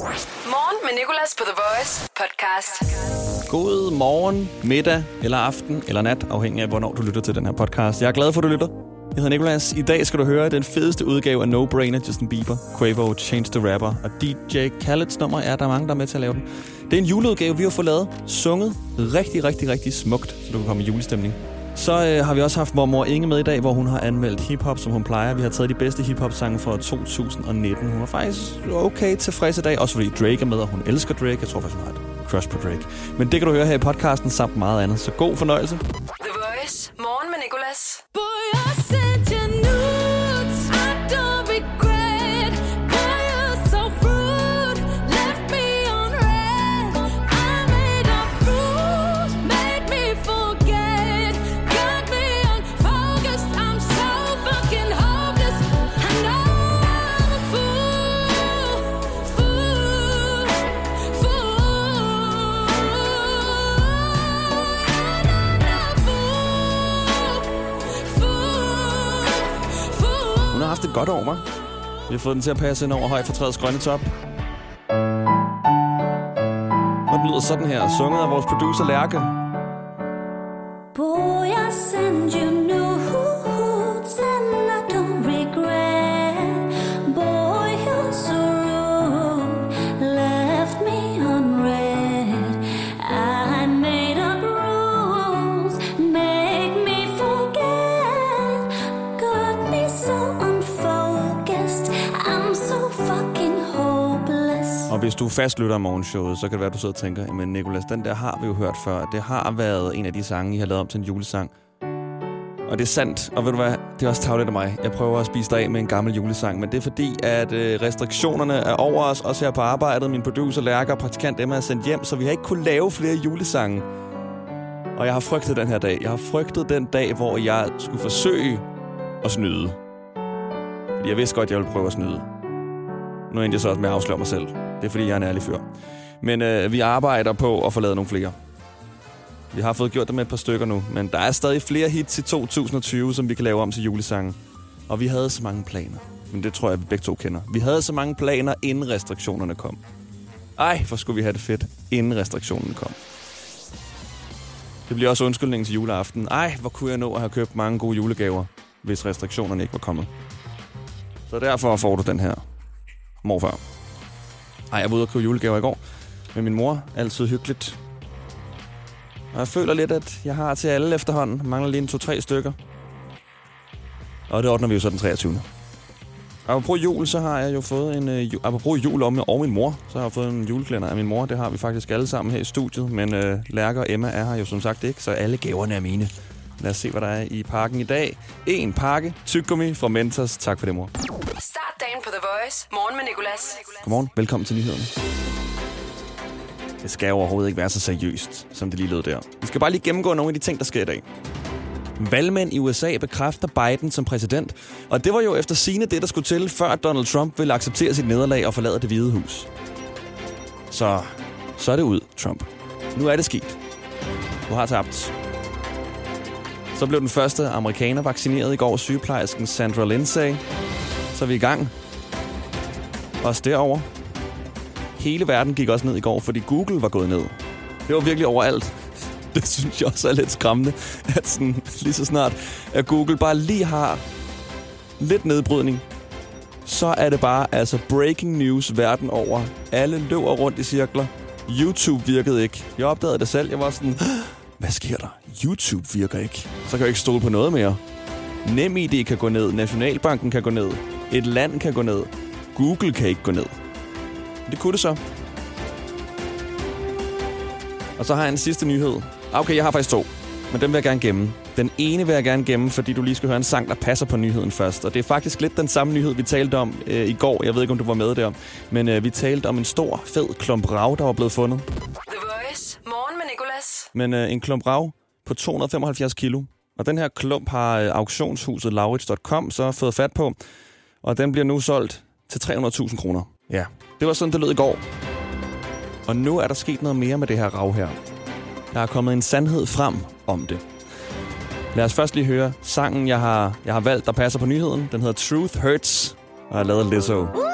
Morgen med Nicolas på The Voice podcast. God morgen, middag eller aften eller nat, afhængig af, hvornår du lytter til den her podcast. Jeg er glad for, at du lytter. Jeg hedder Nicolas. I dag skal du høre den fedeste udgave af No Brainer, Justin Bieber, Quavo, Change the Rapper og DJ Khaled's nummer er, der mange, der er med til at lave den. Det er en juleudgave, vi har fået lavet, sunget rigtig, rigtig, rigtig smukt, så du kan komme i julestemning. Så øh, har vi også haft mormor Inge med i dag, hvor hun har anmeldt hiphop, som hun plejer. Vi har taget de bedste hiphop-sange fra 2019. Hun er faktisk okay tilfreds i dag, også fordi Drake er med, og hun elsker Drake. Jeg tror faktisk, hun har et crush på Drake. Men det kan du høre her i podcasten samt meget andet. Så god fornøjelse. The Voice. Morgen med Nicolas. Boy, godt over mig. Vi har fået den til at passe ind over høj for træets grønne top. Og den lyder sådan her, sunget af vores producer Lærke. Hvis du fastlytter morgenshowet, så kan det være, at du sidder og tænker, men Nicolas, den der har vi jo hørt før. Det har været en af de sange, I har lavet om til en julesang. Og det er sandt, og ved du hvad, det er også tavlet af mig. Jeg prøver at spise dig af med en gammel julesang, men det er fordi, at øh, restriktionerne er over os, også her på arbejdet. Min producer, Lærker og praktikant Emma er sendt hjem, så vi har ikke kunnet lave flere julesange. Og jeg har frygtet den her dag. Jeg har frygtet den dag, hvor jeg skulle forsøge at snyde. Fordi jeg vidste godt, at jeg ville prøve at snyde. Nu endte jeg så også med at afsløre mig selv. Det er fordi, jeg er en ærlig fyr. Men øh, vi arbejder på at få lavet nogle flere. Vi har fået gjort det med et par stykker nu, men der er stadig flere hits i 2020, som vi kan lave om til julesange. Og vi havde så mange planer. Men det tror jeg, vi begge to kender. Vi havde så mange planer, inden restriktionerne kom. Ej, hvor skulle vi have det fedt, inden restriktionerne kom. Det bliver også undskyldningen til juleaften. Ej, hvor kunne jeg nå at have købt mange gode julegaver, hvis restriktionerne ikke var kommet. Så derfor får du den her morfar. Ej, jeg var ude og købe julegaver i går med min mor. Altid hyggeligt. Og jeg føler lidt, at jeg har til alle efterhånden. Mangler lige en to-tre stykker. Og det ordner vi jo så den 23. Apropos jul, så har jeg jo fået en... Øh, apropos jul om og min mor, så har jeg fået en juleklænder af min mor. Det har vi faktisk alle sammen her i studiet. Men øh, Lærke og Emma er her jo som sagt ikke, så alle gaverne er mine. Lad os se, hvad der er i pakken i dag. En pakke tyggegummi fra Mentos. Tak for det, mor. Voice. Morgen med Nicolas. Godmorgen. Velkommen til nyhederne. Det skal overhovedet ikke være så seriøst, som det lige lød der. Vi skal bare lige gennemgå nogle af de ting, der sker i dag. Valgmænd i USA bekræfter Biden som præsident, og det var jo efter sine det, der skulle til, før Donald Trump ville acceptere sit nederlag og forlade det hvide hus. Så, så er det ud, Trump. Nu er det sket. Du har tabt. Så blev den første amerikaner vaccineret i går, sygeplejersken Sandra Lindsay. Så er vi i gang. Også derover. Hele verden gik også ned i går, fordi Google var gået ned. Det var virkelig overalt. Det synes jeg også er lidt skræmmende, at sådan, lige så snart, at Google bare lige har lidt nedbrydning, så er det bare altså breaking news verden over. Alle løber rundt i cirkler. YouTube virkede ikke. Jeg opdagede det selv. Jeg var sådan, hvad sker der? YouTube virker ikke. Så kan jeg ikke stole på noget mere. NemID kan gå ned. Nationalbanken kan gå ned. Et land kan gå ned. Google kan ikke gå ned. Det kunne det så. Og så har jeg en sidste nyhed. Okay, jeg har faktisk to. Men den vil jeg gerne gemme. Den ene vil jeg gerne gemme, fordi du lige skal høre en sang, der passer på nyheden først. Og det er faktisk lidt den samme nyhed, vi talte om øh, i går. Jeg ved ikke, om du var med der. Men øh, vi talte om en stor, fed klump rav, der var blevet fundet. The Voice. Morgen med Nicolas. Men øh, en klump rav på 275 kilo. Og den her klump har øh, auktionshuset Laurits.com så fået fat på. Og den bliver nu solgt til 300.000 kroner. Ja, det var sådan, det lød i går. Og nu er der sket noget mere med det her rav her. Der er kommet en sandhed frem om det. Lad os først lige høre sangen, jeg har, jeg har valgt, der passer på nyheden. Den hedder Truth Hurts, og er lavet af Lizzo. I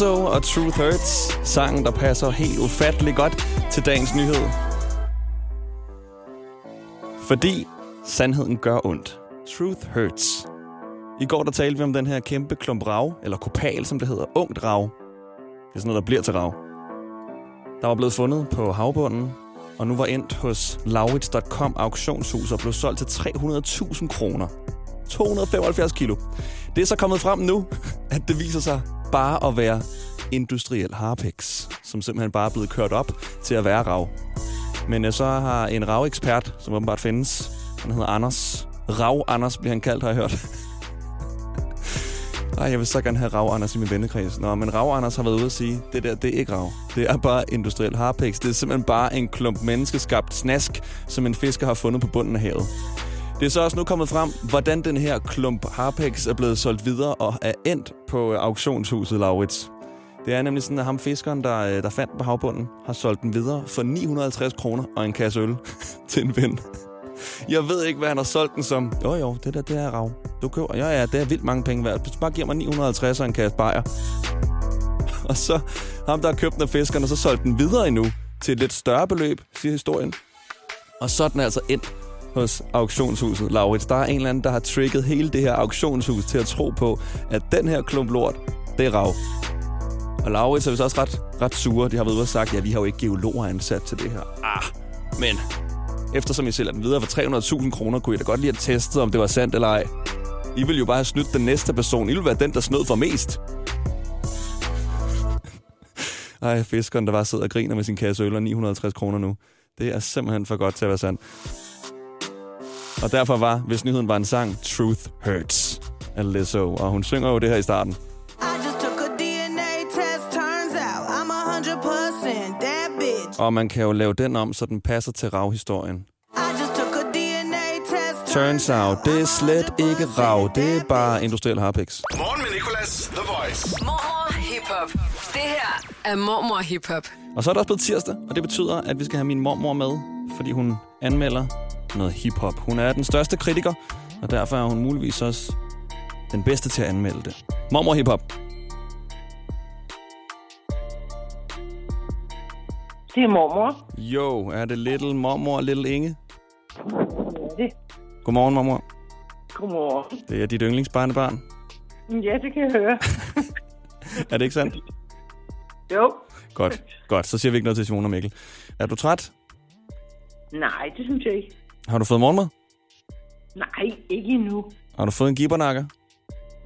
Lizzo og Truth Hurts. Sangen, der passer helt ufattelig godt til dagens nyhed. Fordi sandheden gør ondt. Truth hurts. I går der talte vi om den her kæmpe klump rav, eller kopal, som det hedder, ungt rav. Det er sådan noget, der bliver til rav. Der var blevet fundet på havbunden, og nu var endt hos Laurits.com auktionshus og blev solgt til 300.000 kroner. 275 kilo. Det er så kommet frem nu, at det viser sig bare at være industriel harpex, som simpelthen bare er blevet kørt op til at være rav. Men øh, så har en ravekspert, som åbenbart findes, han hedder Anders. Rav Anders bliver han kaldt, har jeg hørt. Ej, jeg vil så gerne have Rav Anders i min vennekreds. Nå, men Rav Anders har været ude at sige, det der, det er ikke rav. Det er bare industriel harpex. Det er simpelthen bare en klump menneskeskabt snask, som en fisker har fundet på bunden af havet. Det er så også nu kommet frem, hvordan den her klump harpex er blevet solgt videre og er endt på auktionshuset Laurits. Det er nemlig sådan, at ham fiskeren, der, øh, der fandt på havbunden, har solgt den videre for 950 kroner og en kasse øl til en ven. Jeg ved ikke, hvad han har solgt den som. Jo, jo, det der, det er rav. Du køber. Ja, ja, det er vildt mange penge værd. Hvis du bare giver mig 950 og en kasse bajer. Og så ham, der har købt den af fiskeren, og så solgt den videre endnu til et lidt større beløb, siger historien. Og så er den altså endt hos auktionshuset Laurits. Der er en eller anden, der har trigget hele det her auktionshus til at tro på, at den her klump lort, det er rav. Og Laurits er vist også ret, ret sure. De har været ude og sagt, ja, vi har jo ikke geologer ansat til det her. Ah, men eftersom I sælger den videre for 300.000 kroner, kunne I da godt lige have testet, om det var sandt eller ej. I vil jo bare have snydt den næste person. I vil være den, der snød for mest. Ej, fiskeren, der bare sidder og griner med sin kasse øl og 950 kroner nu. Det er simpelthen for godt til at være sandt. Og derfor var, hvis nyheden var en sang, Truth Hurts af Lizzo. Og hun synger jo det her i starten. I just took a DNA test. Turns out I'm a hundred percent that bitch. Og man kan jo lave den om, så den passer til ravhistorien. I just took a DNA test. Turns out, det er slet ikke rav. Det er bare industriel harpex. Morgen med Nicolas, The Voice. Mormor Hip Hop. Det her er Mormor Hip Hop. Og så er det også blevet tirsdag, og det betyder, at vi skal have min mormor med, fordi hun anmelder noget hiphop. Hun er den største kritiker, og derfor er hun muligvis også den bedste til at anmelde det. Mormor hiphop. Det er mormor. Jo, er det Little Mormor, Little Inge? Det. Godmorgen, mormor. Godmorgen. Det er dit yndlingsbarnebarn. Ja, det kan jeg høre. Er det ikke sandt? Jo. Godt, godt. Så siger vi ikke noget til Simone og Mikkel. Er du træt? Nej, det synes jeg ikke. Har du fået morgenmad? Nej, ikke endnu. Har du fået en gibbernakker?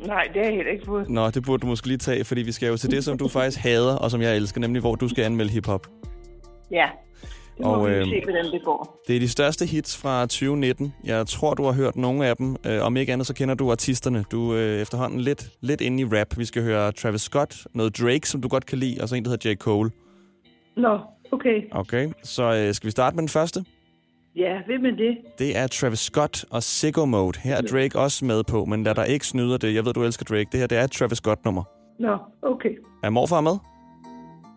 Nej, det har jeg heller ikke fået. Nå, det burde du måske lige tage, fordi vi skal jo til det, som du faktisk hader, og som jeg elsker, nemlig hvor du skal anmelde hiphop. Ja. Det Og, øhm, se, hvordan det går. Det er de største hits fra 2019. Jeg tror, du har hørt nogle af dem. Øh, om ikke andet, så kender du artisterne. Du er øh, efterhånden lidt, lidt inde i rap. Vi skal høre Travis Scott, noget Drake, som du godt kan lide, og så en, der hedder J. Cole. Nå, okay. Okay, så øh, skal vi starte med den første? Ja, ved med det. Det er Travis Scott og Sicko Mode. Her er Drake også med på, men lad dig ikke snyde det. Jeg ved, du elsker Drake. Det her, det er et Travis Scott-nummer. Nå, okay. Er morfar med?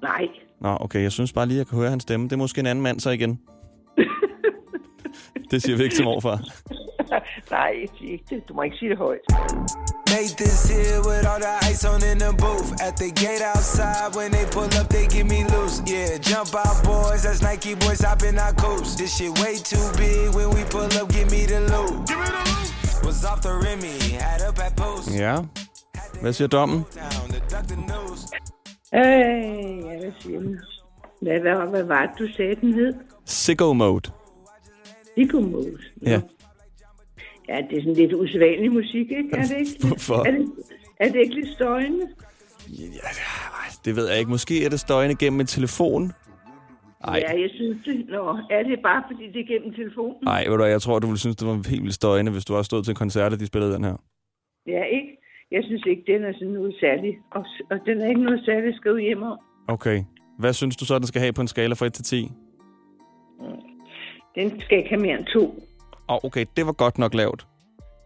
Nej. Nå, okay, jeg synes bare lige, jeg kan høre hans stemme. Det er måske en anden mand så igen. det siger vi ikke til morfar. Nej, sig ikke det. Du må ikke sige. Made this here with all the ice on in the booth. At the gate outside, when they pull up, they give me loose. Yeah, jump out, boys. That's Nike boys hopping our coast. This shit way too big. When we pull up, give me the loot. Give me the loot. Was off the Remy, had up at post. Ja. Hvad siger dommen? Down to duck the news. Øh, ja, hvad siger du? Hvad, hvad, hvad var det, du sagde, den hed? Sicko Mode. Psychomode. Ja. Ja, det er sådan lidt usædvanlig musik, ikke? Er det ikke? Hvorfor? Er det, er det ikke lidt støjende? Ja, det ved jeg ikke. Måske er det støjende gennem en telefon. Ej. Ja, jeg synes det. Nå, er det bare, fordi det er gennem telefonen? Nej, ved du jeg tror, du ville synes, det var helt vildt støjende, hvis du også stået til en koncert, og de spillede den her. Ja, ikke? Jeg synes ikke, den er sådan noget særligt. Og, og den er ikke noget særligt skrevet hjemme om. Okay. Hvad synes du så, den skal have på en skala fra 1 til 10? Den skal ikke have mere end 2 oh, okay, det var godt nok lavt.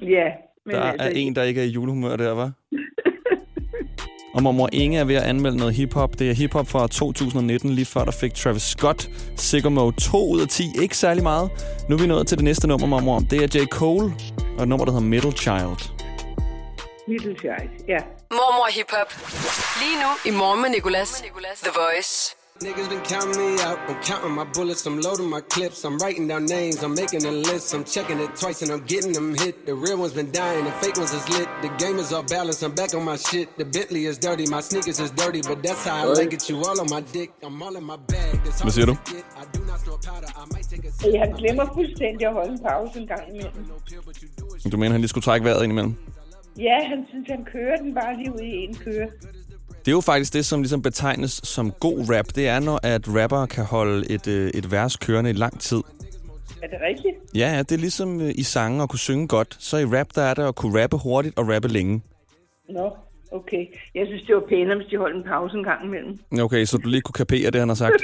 Ja, men Der altså... er en, der ikke er i julehumør der, var. Og mormor Inge er ved at anmelde noget hiphop. Det er hiphop fra 2019, lige før der fik Travis Scott Sicko Mode 2 ud af 10. Ikke særlig meget. Nu er vi nået til det næste nummer, mormor. Det er J. Cole og et nummer, der hedder Middle Child. Little Child, ja. Mormor Hip Hop. Lige nu i morgen med Nicolas. The Voice. Niggas been counting me out. I'm counting my bullets. I'm loading my clips. I'm writing down names. I'm making a list. I'm checking it twice and I'm getting them hit. The real ones been dying. The fake ones is lit. The game is off balance. I'm back on my shit. The Bentley is dirty. My sneakers is dirty, but that's how I like it. You all on my dick. I'm all in my bag. That's all Hvad siger du? I get. I do not store powder. I might take a sip. Jeg glemmer fuldstændig at holde en pause en gang imellem. Du mener, han lige skulle trække vejret ind imellem? Ja, han synes, han kører den bare lige ud i en køre. Det er jo faktisk det, som ligesom betegnes som god rap. Det er, når at rapper kan holde et, øh, et vers kørende i lang tid. Er det rigtigt? Ja, ja, det er ligesom øh, i sange at kunne synge godt. Så i rap, der er det at kunne rappe hurtigt og rappe længe. Nå, okay. Jeg synes, det var pænere, hvis de holdt en pause en gang imellem. Okay, så du lige kunne kapere det, han har sagt.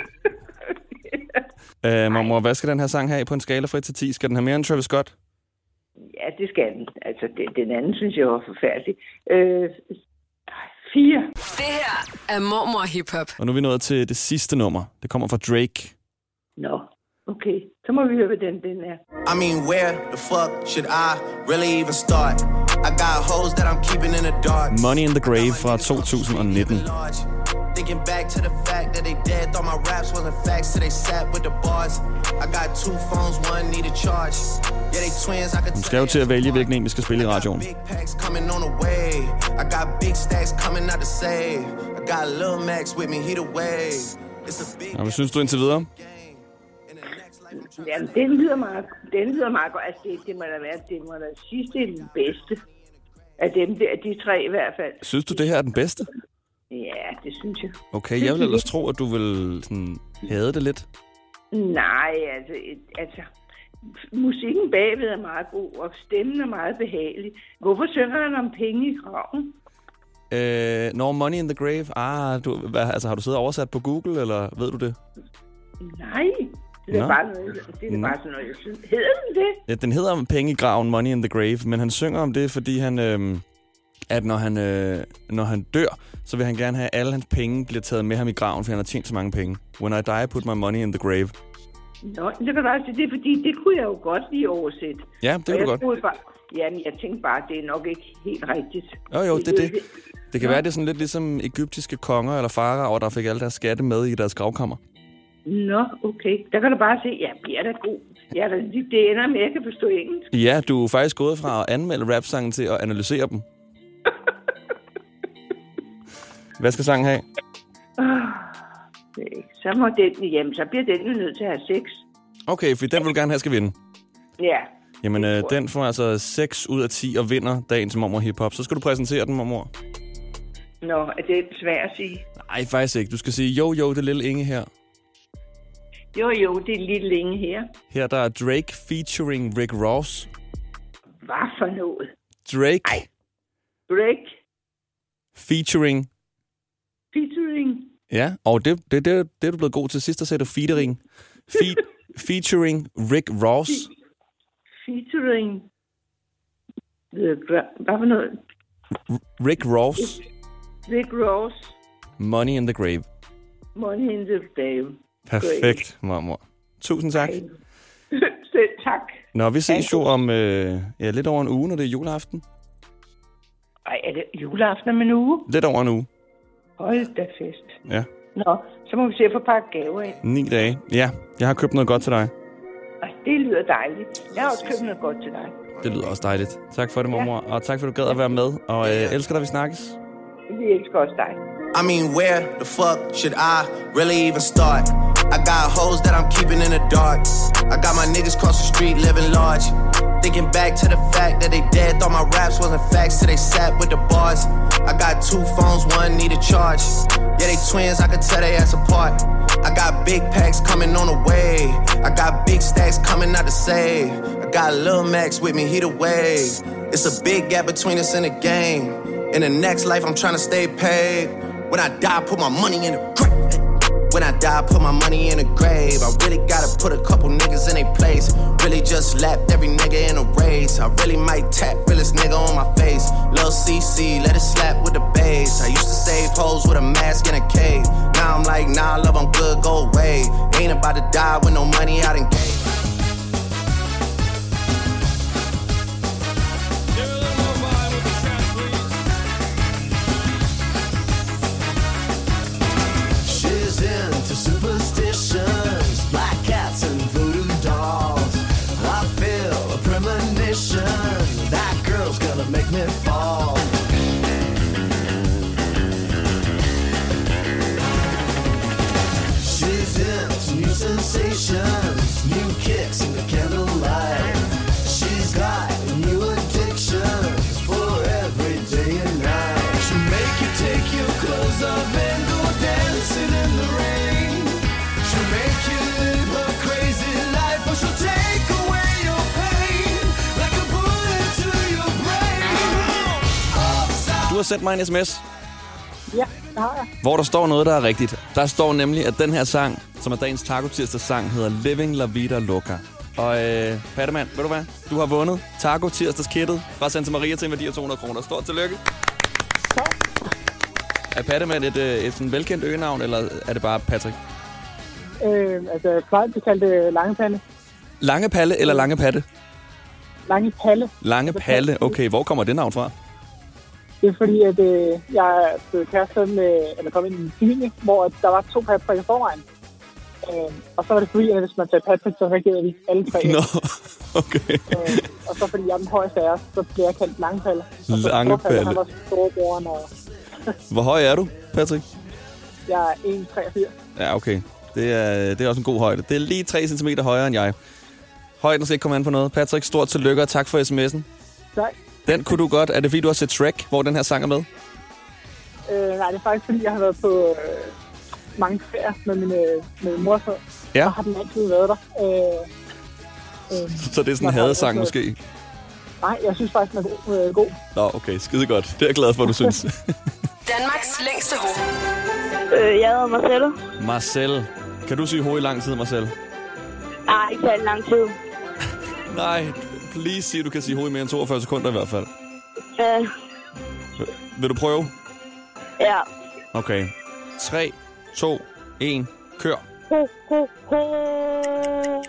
øh, mormor, hvad skal den her sang have på en skala fra 1 til 10? Skal den have mere end Travis Scott? Ja, det skal den. Altså, det, den anden synes jeg var forfærdelig. Øh, fire. Det her er Mormor Hip Hop. Og nu er vi nået til det sidste nummer. Det kommer fra Drake. Nå, okay. Så må vi høre, hvad den, den er. I mean, where the fuck should I really even start? I got hoes that I'm keeping in the dark. Money in the Grave fra 2019. Thinking back to the fact that they dead, thought my raps wasn't facts, so they sat with the bars. I got two phones, one need a charge. Yeah, they twins, I could Du skal jo til at vælge, hvilken en vi skal spille i radioen. Big packs coming on the way. I got big stacks coming out to save. I got Lil Max with me, he the wave. It's a big Og hvad synes du indtil videre? Jamen, den lyder meget, den lyder meget godt. Altså, det, det må da være, det må da sidst det er den bedste. Af dem der, de tre i hvert fald. Synes du, det her er den bedste? Ja, det synes jeg. Okay, jeg vil ellers tro, at du vil sådan, hade det lidt. Nej, altså, altså musikken bagved er meget god, og stemmen er meget behagelig. Hvorfor synger han om penge i graven? Øh, no Money in the Grave. Ah, du, hvad, altså, har du siddet og oversat på Google, eller ved du det? Nej, det er Nå. bare noget, det er Nå. bare sådan noget, jeg synes. Hedder den det? Ja, den hedder Penge i graven, Money in the Grave, men han synger om det, fordi han, øh, at når han, øh, når han dør, så vil han gerne have, at alle hans penge bliver taget med ham i graven, for han har tjent så mange penge. When I die, I put my money in the grave. Nå, det kan bare det er fordi, det kunne jeg jo godt lige oversætte. Ja, det kan du jeg godt. Bare, jamen, jeg tænkte bare, det er nok ikke helt rigtigt. Jo, jo, det er det. Det kan være, det er sådan lidt ligesom egyptiske konger eller faraoer, der fik alle deres skatte med i deres gravkammer. Nå, okay. Der kan du bare se, ja, bliver da god. Ja, det, det ender med, at jeg kan forstå engelsk. Ja, du er faktisk gået fra at anmelde rapsangen til at analysere dem. Hvad skal sangen have? Så må den, jamen, så bliver den jo nødt til at have sex. Okay, for den vil du gerne have skal vinde. Ja. Jamen, øh, den får altså 6 ud af 10 og vinder dagens mormor hiphop. Så skal du præsentere den, mormor. Nå, er det svært at sige? Nej, faktisk ikke. Du skal sige, jo, jo, det er lille Inge her. Jo, jo, det er lidt længe her. Her der er Drake featuring Rick Ross. Hvad for noget? Drake Ej. Break, featuring... featuring, Ja, og det, det, det, det er du blevet god til. Sidst der sagde du featuring. Fe, featuring Rick Ross. featuring... The, gra- hvad for noget? Rick Ross. Rick Ross, Money in the Grave. Money in the Grave. Perfekt, mormor. Tusind tak. Selv tak. Nå, vi ses jo om øh, ja, lidt over en uge, når det er juleaften. Ej, er det juleaften om en uge? Lidt over en uge. Hold da fest. Ja, Nå, så må vi se at få pakket gaver ind. ni dage. Ja, jeg har købt noget godt til dig. Ej, det lyder dejligt. Jeg har også købt noget godt til dig. Det lyder også dejligt. Tak for det, mormor. Og tak for, at du gad at være med. Og øh, elsker dig, vi snakkes. Vi elsker også dig. I mean, where the fuck should I really even start? I got hoes that I'm keeping in the dark. I got my niggas cross the street living large. Thinking back to the fact that they dead, thought my raps wasn't facts, so they sat with the bars. I got two phones, one need a charge. Yeah, they twins, I could tell they ass apart. I got big packs coming on the way. I got big stacks coming out to save. I got Lil Max with me, he the wave. It's a big gap between us in the game. In the next life, I'm trying to stay paid. When I die, put my money in the grave. When I die, put my money in a grave. I really gotta put a couple niggas in a place. Really just lapped every nigga in a race. I really might tap realest nigga on my face. Lil CC, let it slap with the bass. I used to save hoes with a mask in a cave. Now I'm like, nah, love, I'm good, go away. Ain't about to die with no money out in game. Sendt mig en sms, Ja, det har jeg. hvor der står noget, der er rigtigt. Der står nemlig, at den her sang, som er dagens Taco Tirsdags sang, hedder Living La Vida Loca. Og øh, Pattemann, ved du hvad? Du har vundet Taco Tirsdags kittet fra Santa Maria til en værdi af 200 kroner. Stort tillykke. Er Pattemann et, øh, et sådan velkendt øgenavn, eller er det bare Patrick? Øh, altså, jeg plejer at kalde det lange palle. Lange Palle eller Lange Patte? Lange palle. Lange Palle. Okay, hvor kommer det navn fra? Det er fordi, at øh, jeg er blevet kæreste med, eller kommet ind i en familie, hvor at der var to Patrick i forvejen. Øh, og så var det fordi, at hvis man sagde Patrick, så reagerede vi alle tre. Nå, okay. Øh, og så fordi jeg er den højeste af os, så bliver jeg kaldt Langpalle. Og så Lange Storpalle, Palle. Han var storebroren, og Hvor høj er du, Patrick? jeg er 1,83. Ja, okay. Det er, det er også en god højde. Det er lige 3 cm højere end jeg. Højden skal ikke komme an på noget. Patrick, stort tillykke og tak for sms'en. Tak. Den kunne du godt. Er det fordi, du har set Shrek, hvor den her sang er med? Øh, nej, det er faktisk fordi, jeg har været på øh, mange ferier med min, øh, med min mor. Så, Ja. så har den altid været der. Øh, øh, Så det er sådan en hadesang måske? Nej, jeg synes faktisk, den er god. Øh, god. Nå, okay. Skide godt. Det er jeg glad for, du synes. Danmarks længste ho. Øh, jeg hedder Marcelo. Marcel. Kan du sige ho i lang tid, Marcel? Nej, ikke særlig lang tid. Nej, please sig, du kan sige ho i mere end 42 sekunder i hvert fald. Øh, Vil du prøve? ja. Okay. 3, 2, 1, kør. Ho, ho, ho.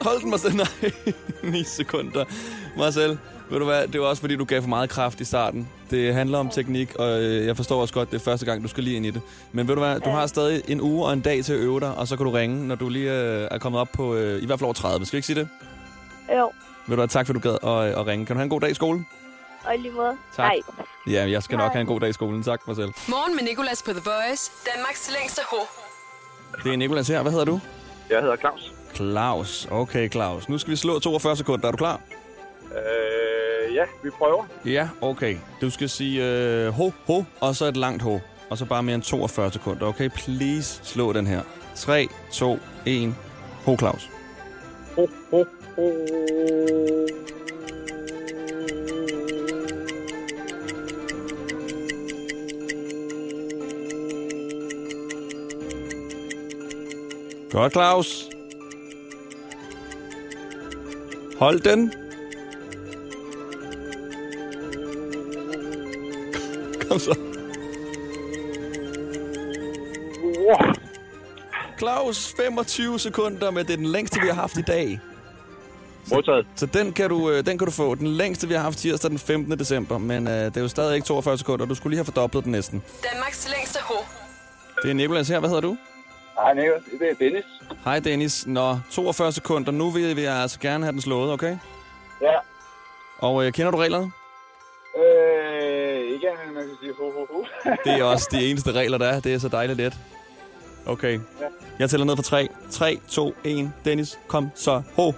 Hold den, Marcel. Nej, 9 sekunder. Marcel, ved du hvad, det var også fordi, du gav for meget kraft i starten. Det handler om teknik, og øh, jeg forstår også godt, det er første gang, du skal lige ind i det. Men ved du hvad, du har stadig en uge og en dag til at øve dig, og så kan du ringe, når du lige øh, er kommet op på øh, i hvert fald over 30. Skal vi ikke sige det? Jo, Ved du hvad, tak for, du gad at, at ringe. Kan du have en god dag i skolen? og lige måde. Tak. Hej. Ja, jeg skal nok have en god dag i skolen. Tak, Marcel. Morgen med Nicolas på The Voice. Danmarks længste ho. Det er Nikolas her. Hvad hedder du? Jeg hedder Claus. Claus. Okay, Claus. Nu skal vi slå 42 sekunder. Er du klar? Øh, ja, vi prøver. Ja, okay. Du skal sige øh, ho, ho, og så et langt ho. Og så bare mere end 42 sekunder. Okay, please slå den her. 3, 2, 1. Ho, Claus. Ho, ho, ho. Godt, Claus. Hold den. Claus, 25 sekunder, men det er den længste, vi har haft i dag. Modtaget. Så den kan, du, øh, den kan du få. Den længste, vi har haft tirsdag den 15. december. Men øh, det er jo stadig ikke 42 sekunder. Du skulle lige have fordoblet den næsten. Danmarks længste ho. Det er Nicolas her. Hvad hedder du? Hej, Niklas. Det er Dennis. Hej Dennis. Nå, 42 sekunder. Nu vil vi altså gerne have den slået, okay? Ja. Og øh, kender du reglerne? Øh, ikke andet, man kan sige ho, ho, ho. Det er også de eneste regler, der er. Det er så dejligt let. Okay. Ja. Jeg tæller ned fra 3. 3, 2, 1. Dennis, kom så. Ho.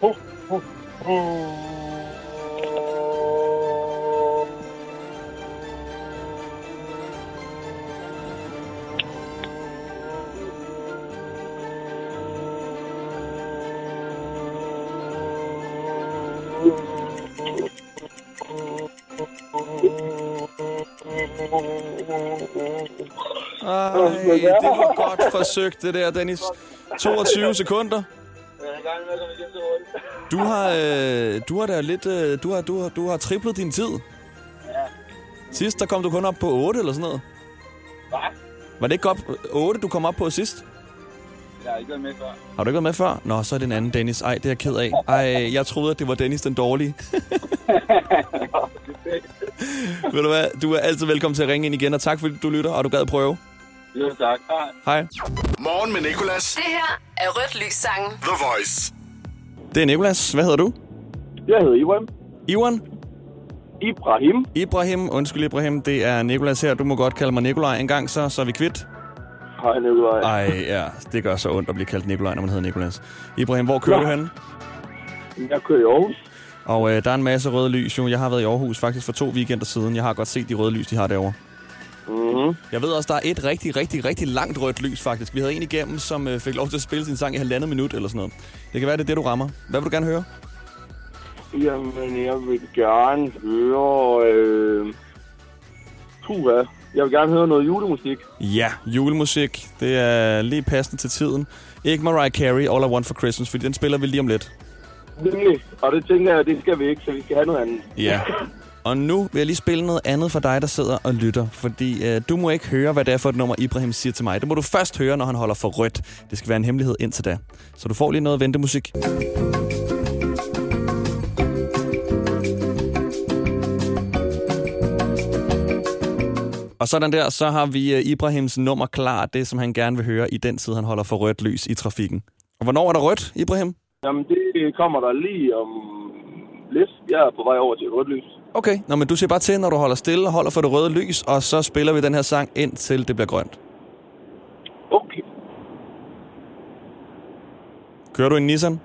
Ho, ho, ho. Det var godt forsøgt, det der, Dennis. 22 sekunder. Er. Du har, øh, du har da lidt, øh, du har, du har, du har triplet din tid. Ja. Sidst, der kom du kun op på 8 eller sådan noget. Hvad? Var det ikke op 8, du kom op på sidst? Jeg har ikke været med før. Har du ikke været med før? Nå, så er det en anden Dennis. Ej, det er jeg ked af. Ej, jeg troede, at det var Dennis den dårlige. Ved du hvad? Du er altid velkommen til at ringe ind igen, og tak fordi du lytter, og du gad prøve. Jo, tak. Hej. Hej. Morgen med Nicolas. Det her er Rødt Lys sangen. The Voice. Det er Nikolas. Hvad hedder du? Jeg hedder Iwan. Iwan? Ibrahim. Ibrahim, undskyld Ibrahim, det er Nikolas her. Du må godt kalde mig Nikolaj en gang, så, så er vi kvitt. Hej, Nikolaj. Ej, ja, det gør så ondt at blive kaldt Nikolaj, når man hedder Nikolas. Ibrahim, hvor kører Ja. du hen? Jeg kører i Aarhus. Og øh, der er en masse røde lys jo. Jeg har været i Aarhus faktisk for to weekender siden. Jeg har godt set de røde lys, de har derovre. Mm-hmm. Jeg ved også, der er et rigtig, rigtig, rigtig langt rødt lys faktisk. Vi havde en igennem, som øh, fik lov til at spille sin sang i halvandet minut eller sådan noget. Det kan være, det er det, du rammer. Hvad vil du gerne høre? Jamen, jeg vil gerne høre... Øh... Puh, hvad? Jeg vil gerne høre noget julemusik. Ja, julemusik. Det er lige passende til tiden. Ikke Mariah Carey, All I Want For Christmas, fordi den spiller vi lige om lidt. Nemlig. Og det tænker jeg, det skal vi ikke, så vi skal have noget andet. Ja. Og nu vil jeg lige spille noget andet for dig, der sidder og lytter. Fordi øh, du må ikke høre, hvad det er for et nummer, Ibrahim siger til mig. Det må du først høre, når han holder for rødt. Det skal være en hemmelighed indtil da. Så du får lige noget ventemusik. Og sådan der, så har vi øh, Ibrahims nummer klar. Det, som han gerne vil høre i den tid, han holder for rødt lys i trafikken. Og hvornår er der rødt, Ibrahim? Jamen, det kommer der lige om lidt. Jeg er på vej over til rødt lys. Okay, Nå, men du siger bare til, når du holder stille og holder for det røde lys, og så spiller vi den her sang indtil det bliver grønt. Okay. Kører du en Nissan?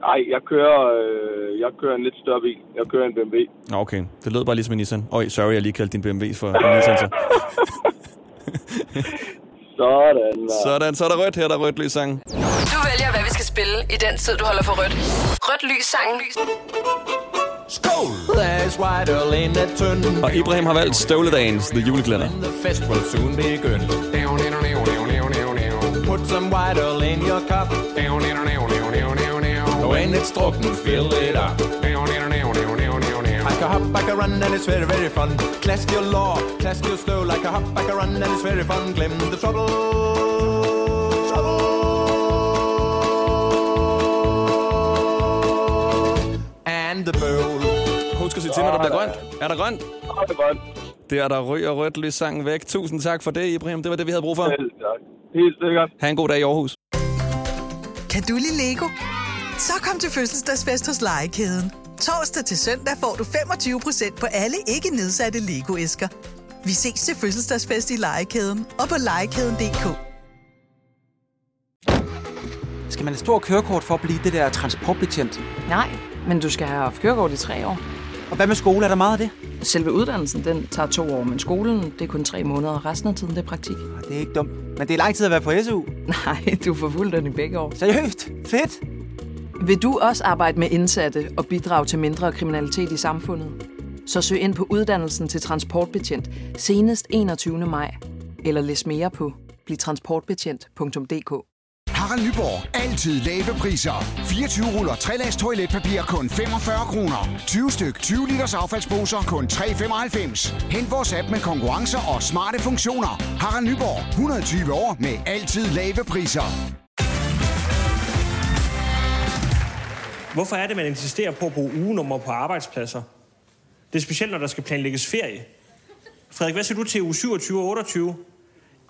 Nej, jeg kører, øh, jeg kører en lidt større bil. Jeg kører en BMW. Nå, okay. Det lød bare ligesom en Nissan. Øj, sorry, jeg lige kaldte din BMW for en Nissan. Så. Sådan. Sådan, så er der rødt her, der er rødt lys sang. Du vælger, hvad vi skal spille i den tid, du holder for rødt. Rødt lys sang. Skål! Og Ibrahim har valgt Støvledagens The Juleklænder. The fest will soon begin. Put some white earl in your cup. When it's drukken, fill it up. I can hop, I can run, and it's very, very fun. Clask your law, clask your slow, like a hop, I can run, and it's very fun. Glem the trouble. At sige til, når der bliver grønt. Er der grønt? Ja, det er grønt. Det er der rød og rødt lys sangen væk. Tusind tak for det, Ibrahim. Det var det, vi havde brug for. Helt tak. Helt sikkert. Ha' en god dag i Aarhus. Kan du lide Lego? Så kom til fødselsdagsfest hos Legekæden. Torsdag til søndag får du 25% på alle ikke nedsatte Lego-æsker. Vi ses til fødselsdagsfest i Legekæden og på legekæden.dk. Skal man have stor kørekort for at blive det der transportbetjent? Nej, men du skal have haft kørekort i tre år. Og hvad med skole? Er der meget af det? Selve uddannelsen, den tager to år, men skolen, det er kun tre måneder, og resten af tiden, det er praktik. Det er ikke dumt. Men det er lang tid at være på SU. Nej, du får fuld den i begge år. Seriøst? Fedt! Vil du også arbejde med indsatte og bidrage til mindre kriminalitet i samfundet? Så søg ind på uddannelsen til transportbetjent senest 21. maj. Eller læs mere på blivtransportbetjent.dk Harald Nyborg. Altid lave priser. 24 ruller 3 lags toiletpapir kun 45 kroner. 20 styk 20 liters affaldsposer kun 3,95. Hent vores app med konkurrencer og smarte funktioner. Harald Nyborg. 120 år med altid lave priser. Hvorfor er det, man insisterer på at bruge ugenummer på arbejdspladser? Det er specielt, når der skal planlægges ferie. Frederik, hvad siger du til uge 27 og 28?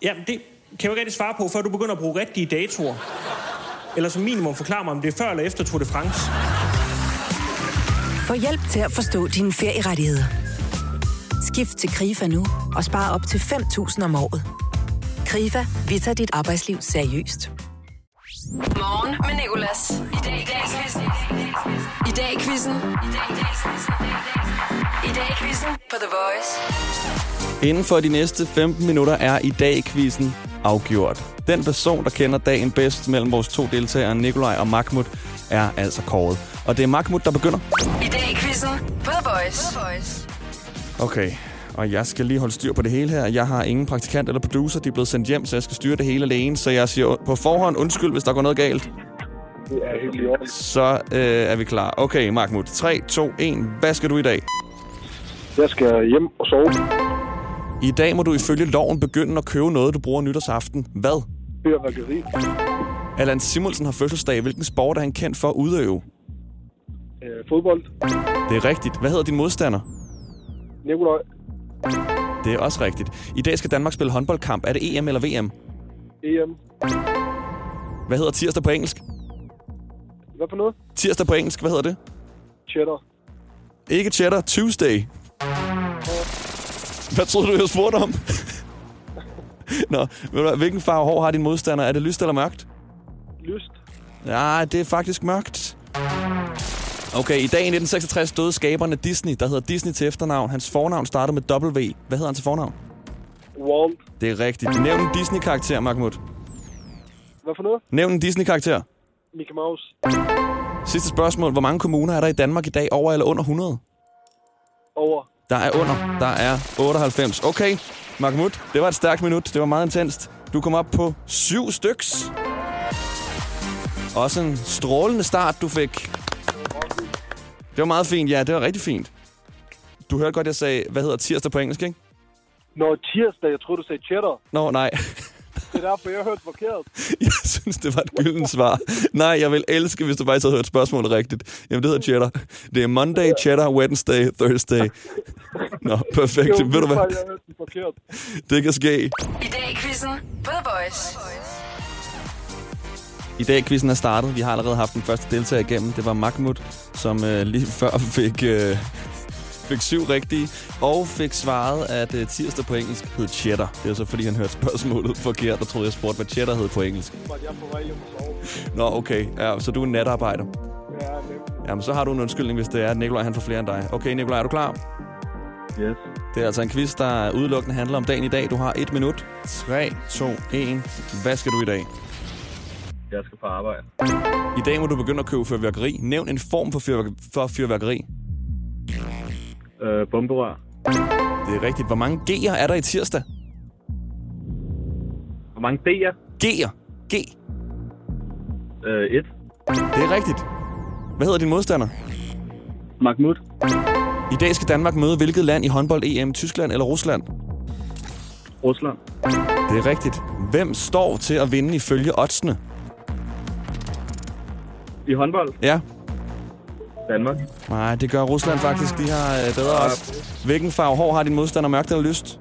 Jamen, det kan jeg jo ikke rigtig svare på, før du begynder at bruge rigtige datoer. Eller som minimum forklare mig, om det er før eller efter Tour de France. Få hjælp til at forstå dine ferierettigheder. Skift til KRIFA nu og spar op til 5.000 om året. KRIFA, vi tager dit arbejdsliv seriøst. Morgen med Nicolas. I dag i dag i quizzen. I dag i quizzen. I dag i quizzen på The Voice. Inden for de næste 15 minutter er i dag quizzen afgjort. Den person, der kender dagen bedst mellem vores to deltagere, Nikolaj og Mahmoud, er altså kåret. Og det er Mahmoud, der begynder. I dag i quizzen på The Voice. The Voice. Okay, og jeg skal lige holde styr på det hele her. Jeg har ingen praktikant eller producer, de er blevet sendt hjem, så jeg skal styre det hele alene. Så jeg siger på forhånd undskyld, hvis der går noget galt. Det er helt i orden. Så øh, er vi klar. Okay, Mahmoud. 3, 2, 1. Hvad skal du i dag? Jeg skal hjem og sove. I dag må du ifølge loven begynde at købe noget, du bruger nytårsaften. Hvad? Fyrværkeri. Allan Simulsen har fødselsdag. Hvilken sport er han kendt for at udøve? Øh, fodbold. Det er rigtigt. Hvad hedder din modstander? Nikolaj. Det er også rigtigt. I dag skal Danmark spille håndboldkamp. Er det EM eller VM? EM. Hvad hedder tirsdag på engelsk? Hvad for noget? Tirsdag på engelsk, hvad hedder det? Cheddar. Ikke cheddar, Tuesday. Hvad troede du, jeg spurgte om? Nå, du hvilken farve hår har din modstander? Er det lyst eller mørkt? Lyst. Ja, det er faktisk mørkt. Okay, i dag i 1966 døde skaberen af Disney, der hedder Disney til efternavn. Hans fornavn startede med W. Hvad hedder han til fornavn? Walt. Det er rigtigt. Nævn en Disney-karakter, Mahmoud. Hvad for noget? Nævn en Disney-karakter. Mickey Mouse. Sidste spørgsmål. Hvor mange kommuner er der i Danmark i dag? Over eller under 100? Over. Der er under. Der er 98. Okay, Mahmoud, det var et stærkt minut. Det var meget intenst. Du kom op på syv styks. Også en strålende start, du fik. Det var meget fint, ja. Det var rigtig fint. Du hørte godt, jeg sagde, hvad hedder tirsdag på engelsk, ikke? Nå, tirsdag. Jeg troede, du sagde cheddar. Nå, nej. Det er derfor, jeg hørte forkert. Jeg synes, det var et gyldent svar. Nej, jeg vil elske, hvis du faktisk havde hørt spørgsmålet rigtigt. Jamen, det hedder cheddar. Det er Monday, cheddar, Wednesday, Thursday. Nå, perfekt. Jo, Ved du hvad? Jeg. Det kan ske. I dag i quizzen på The Voice. I dag quizzen er startet. Vi har allerede haft den første deltager igennem. Det var Mahmoud, som øh, lige før fik, øh, fik syv rigtige, og fik svaret, at øh, tirsdag på engelsk hed cheddar. Det er så, fordi han hørte spørgsmålet forkert, og troede, jeg spurgte, hvad cheddar hed på engelsk. Jeg på vej hjem og sove? Nå, okay. Ja, så du er en natarbejder. Ja, nemt. Jamen, så har du en undskyldning, hvis det er, at Nikolaj han får flere end dig. Okay, Nikolaj, er du klar? Yes. Det er altså en quiz, der udelukkende handler om dagen i dag. Du har et minut. 3, 2, 1. Hvad skal du i dag? Jeg skal på arbejde. I dag må du begynde at købe fyrværkeri. Nævn en form for, fyrværk- for fyrværkeri. Øh, bomberør. Det er rigtigt. Hvor mange G'er er der i tirsdag? Hvor mange D'er? G'er. G. Øh, et. Det er rigtigt. Hvad hedder din modstander? Mahmoud. I dag skal Danmark møde hvilket land i håndbold-EM? Tyskland eller Rusland? Rusland. Det er rigtigt. Hvem står til at vinde ifølge oddsene? I håndbold. Ja. Danmark. Nej, det gør Rusland faktisk. De har øh, bedre odds. Hvilken farve hår har din modstander? Mørkt eller lyst?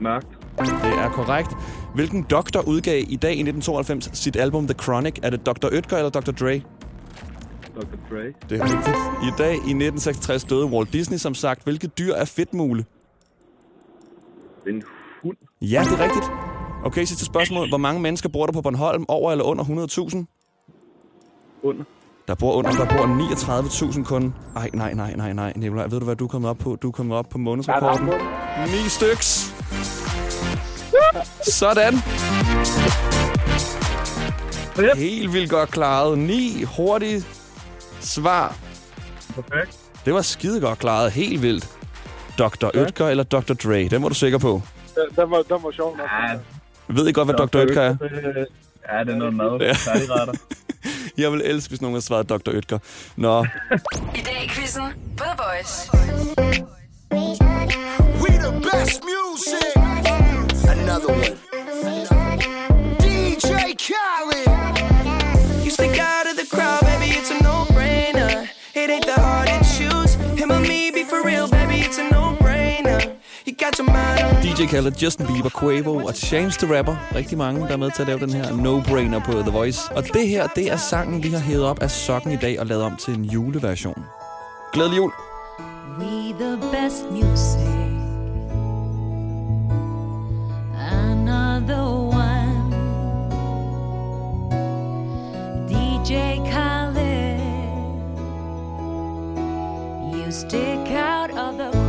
Mørkt. Det er korrekt. Hvilken doktor udgav i dag i 1992 sit album The Chronic? Er det Dr. Oetker eller Dr. Dre? Dr. Dre. Det er rigtigt. I dag i 1966 døde Walt Disney, som sagt. Hvilket dyr er fedtmule? En hund. Ja, det er rigtigt. Okay, sidste spørgsmål. Hvor mange mennesker bor der på Bornholm? Over eller under 100.000? Under. Der bor under, der bor 39.000 kun. Ej, nej, nej, nej, nej. Nikolaj, ved du, hvad du er kommet op på? Du er kommet op på månedsrekorden. Ni styks. Sådan. Helt vildt godt klaret. Ni hurtige svar. Perfekt. Det var skide godt klaret. Helt vildt. Dr. Oetker eller Dr. Dre? Den var du sikker på. Den, var, den var sjov nok. Ja, Ved I godt, hvad Dr. Oetker er? Ja, det er noget mad. Ja. Jeg vil elske, hvis nogen havde svaret Dr. Oetker. Nå, I dag i quizzen The Voice. We the best music. Another one. DJ Khaled, Justin Bieber, Quavo og Chance the Rapper. Rigtig mange, der er med til at lave den her no-brainer på The Voice. Og det her, det er sangen, vi har hævet op af sokken i dag og lavet om til en juleversion. Glædelig jul! We the best music. Another one. DJ Khaled. You stick out of the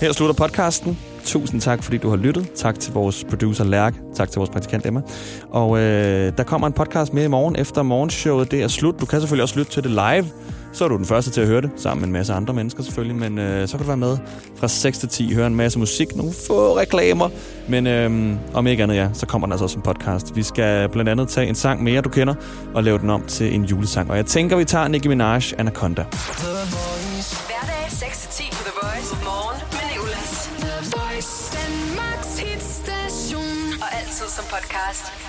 Her slutter podcasten. Tusind tak, fordi du har lyttet. Tak til vores producer Lærke. Tak til vores praktikant Emma. Og øh, der kommer en podcast med i morgen efter morgenshowet. Det er slut. Du kan selvfølgelig også lytte til det live. så er du den første til at høre det, sammen med en masse andre mennesker selvfølgelig, men øh, så kan du være med fra 6 til 10, høre en masse musik, nogle få reklamer, men øh, om ikke andet ja, så kommer den altså også som podcast. Vi skal blandt andet tage en sang mere, du kender, og lave den om til en julesang, og jeg tænker, vi tager Nicki Minaj, Anaconda. The podcast.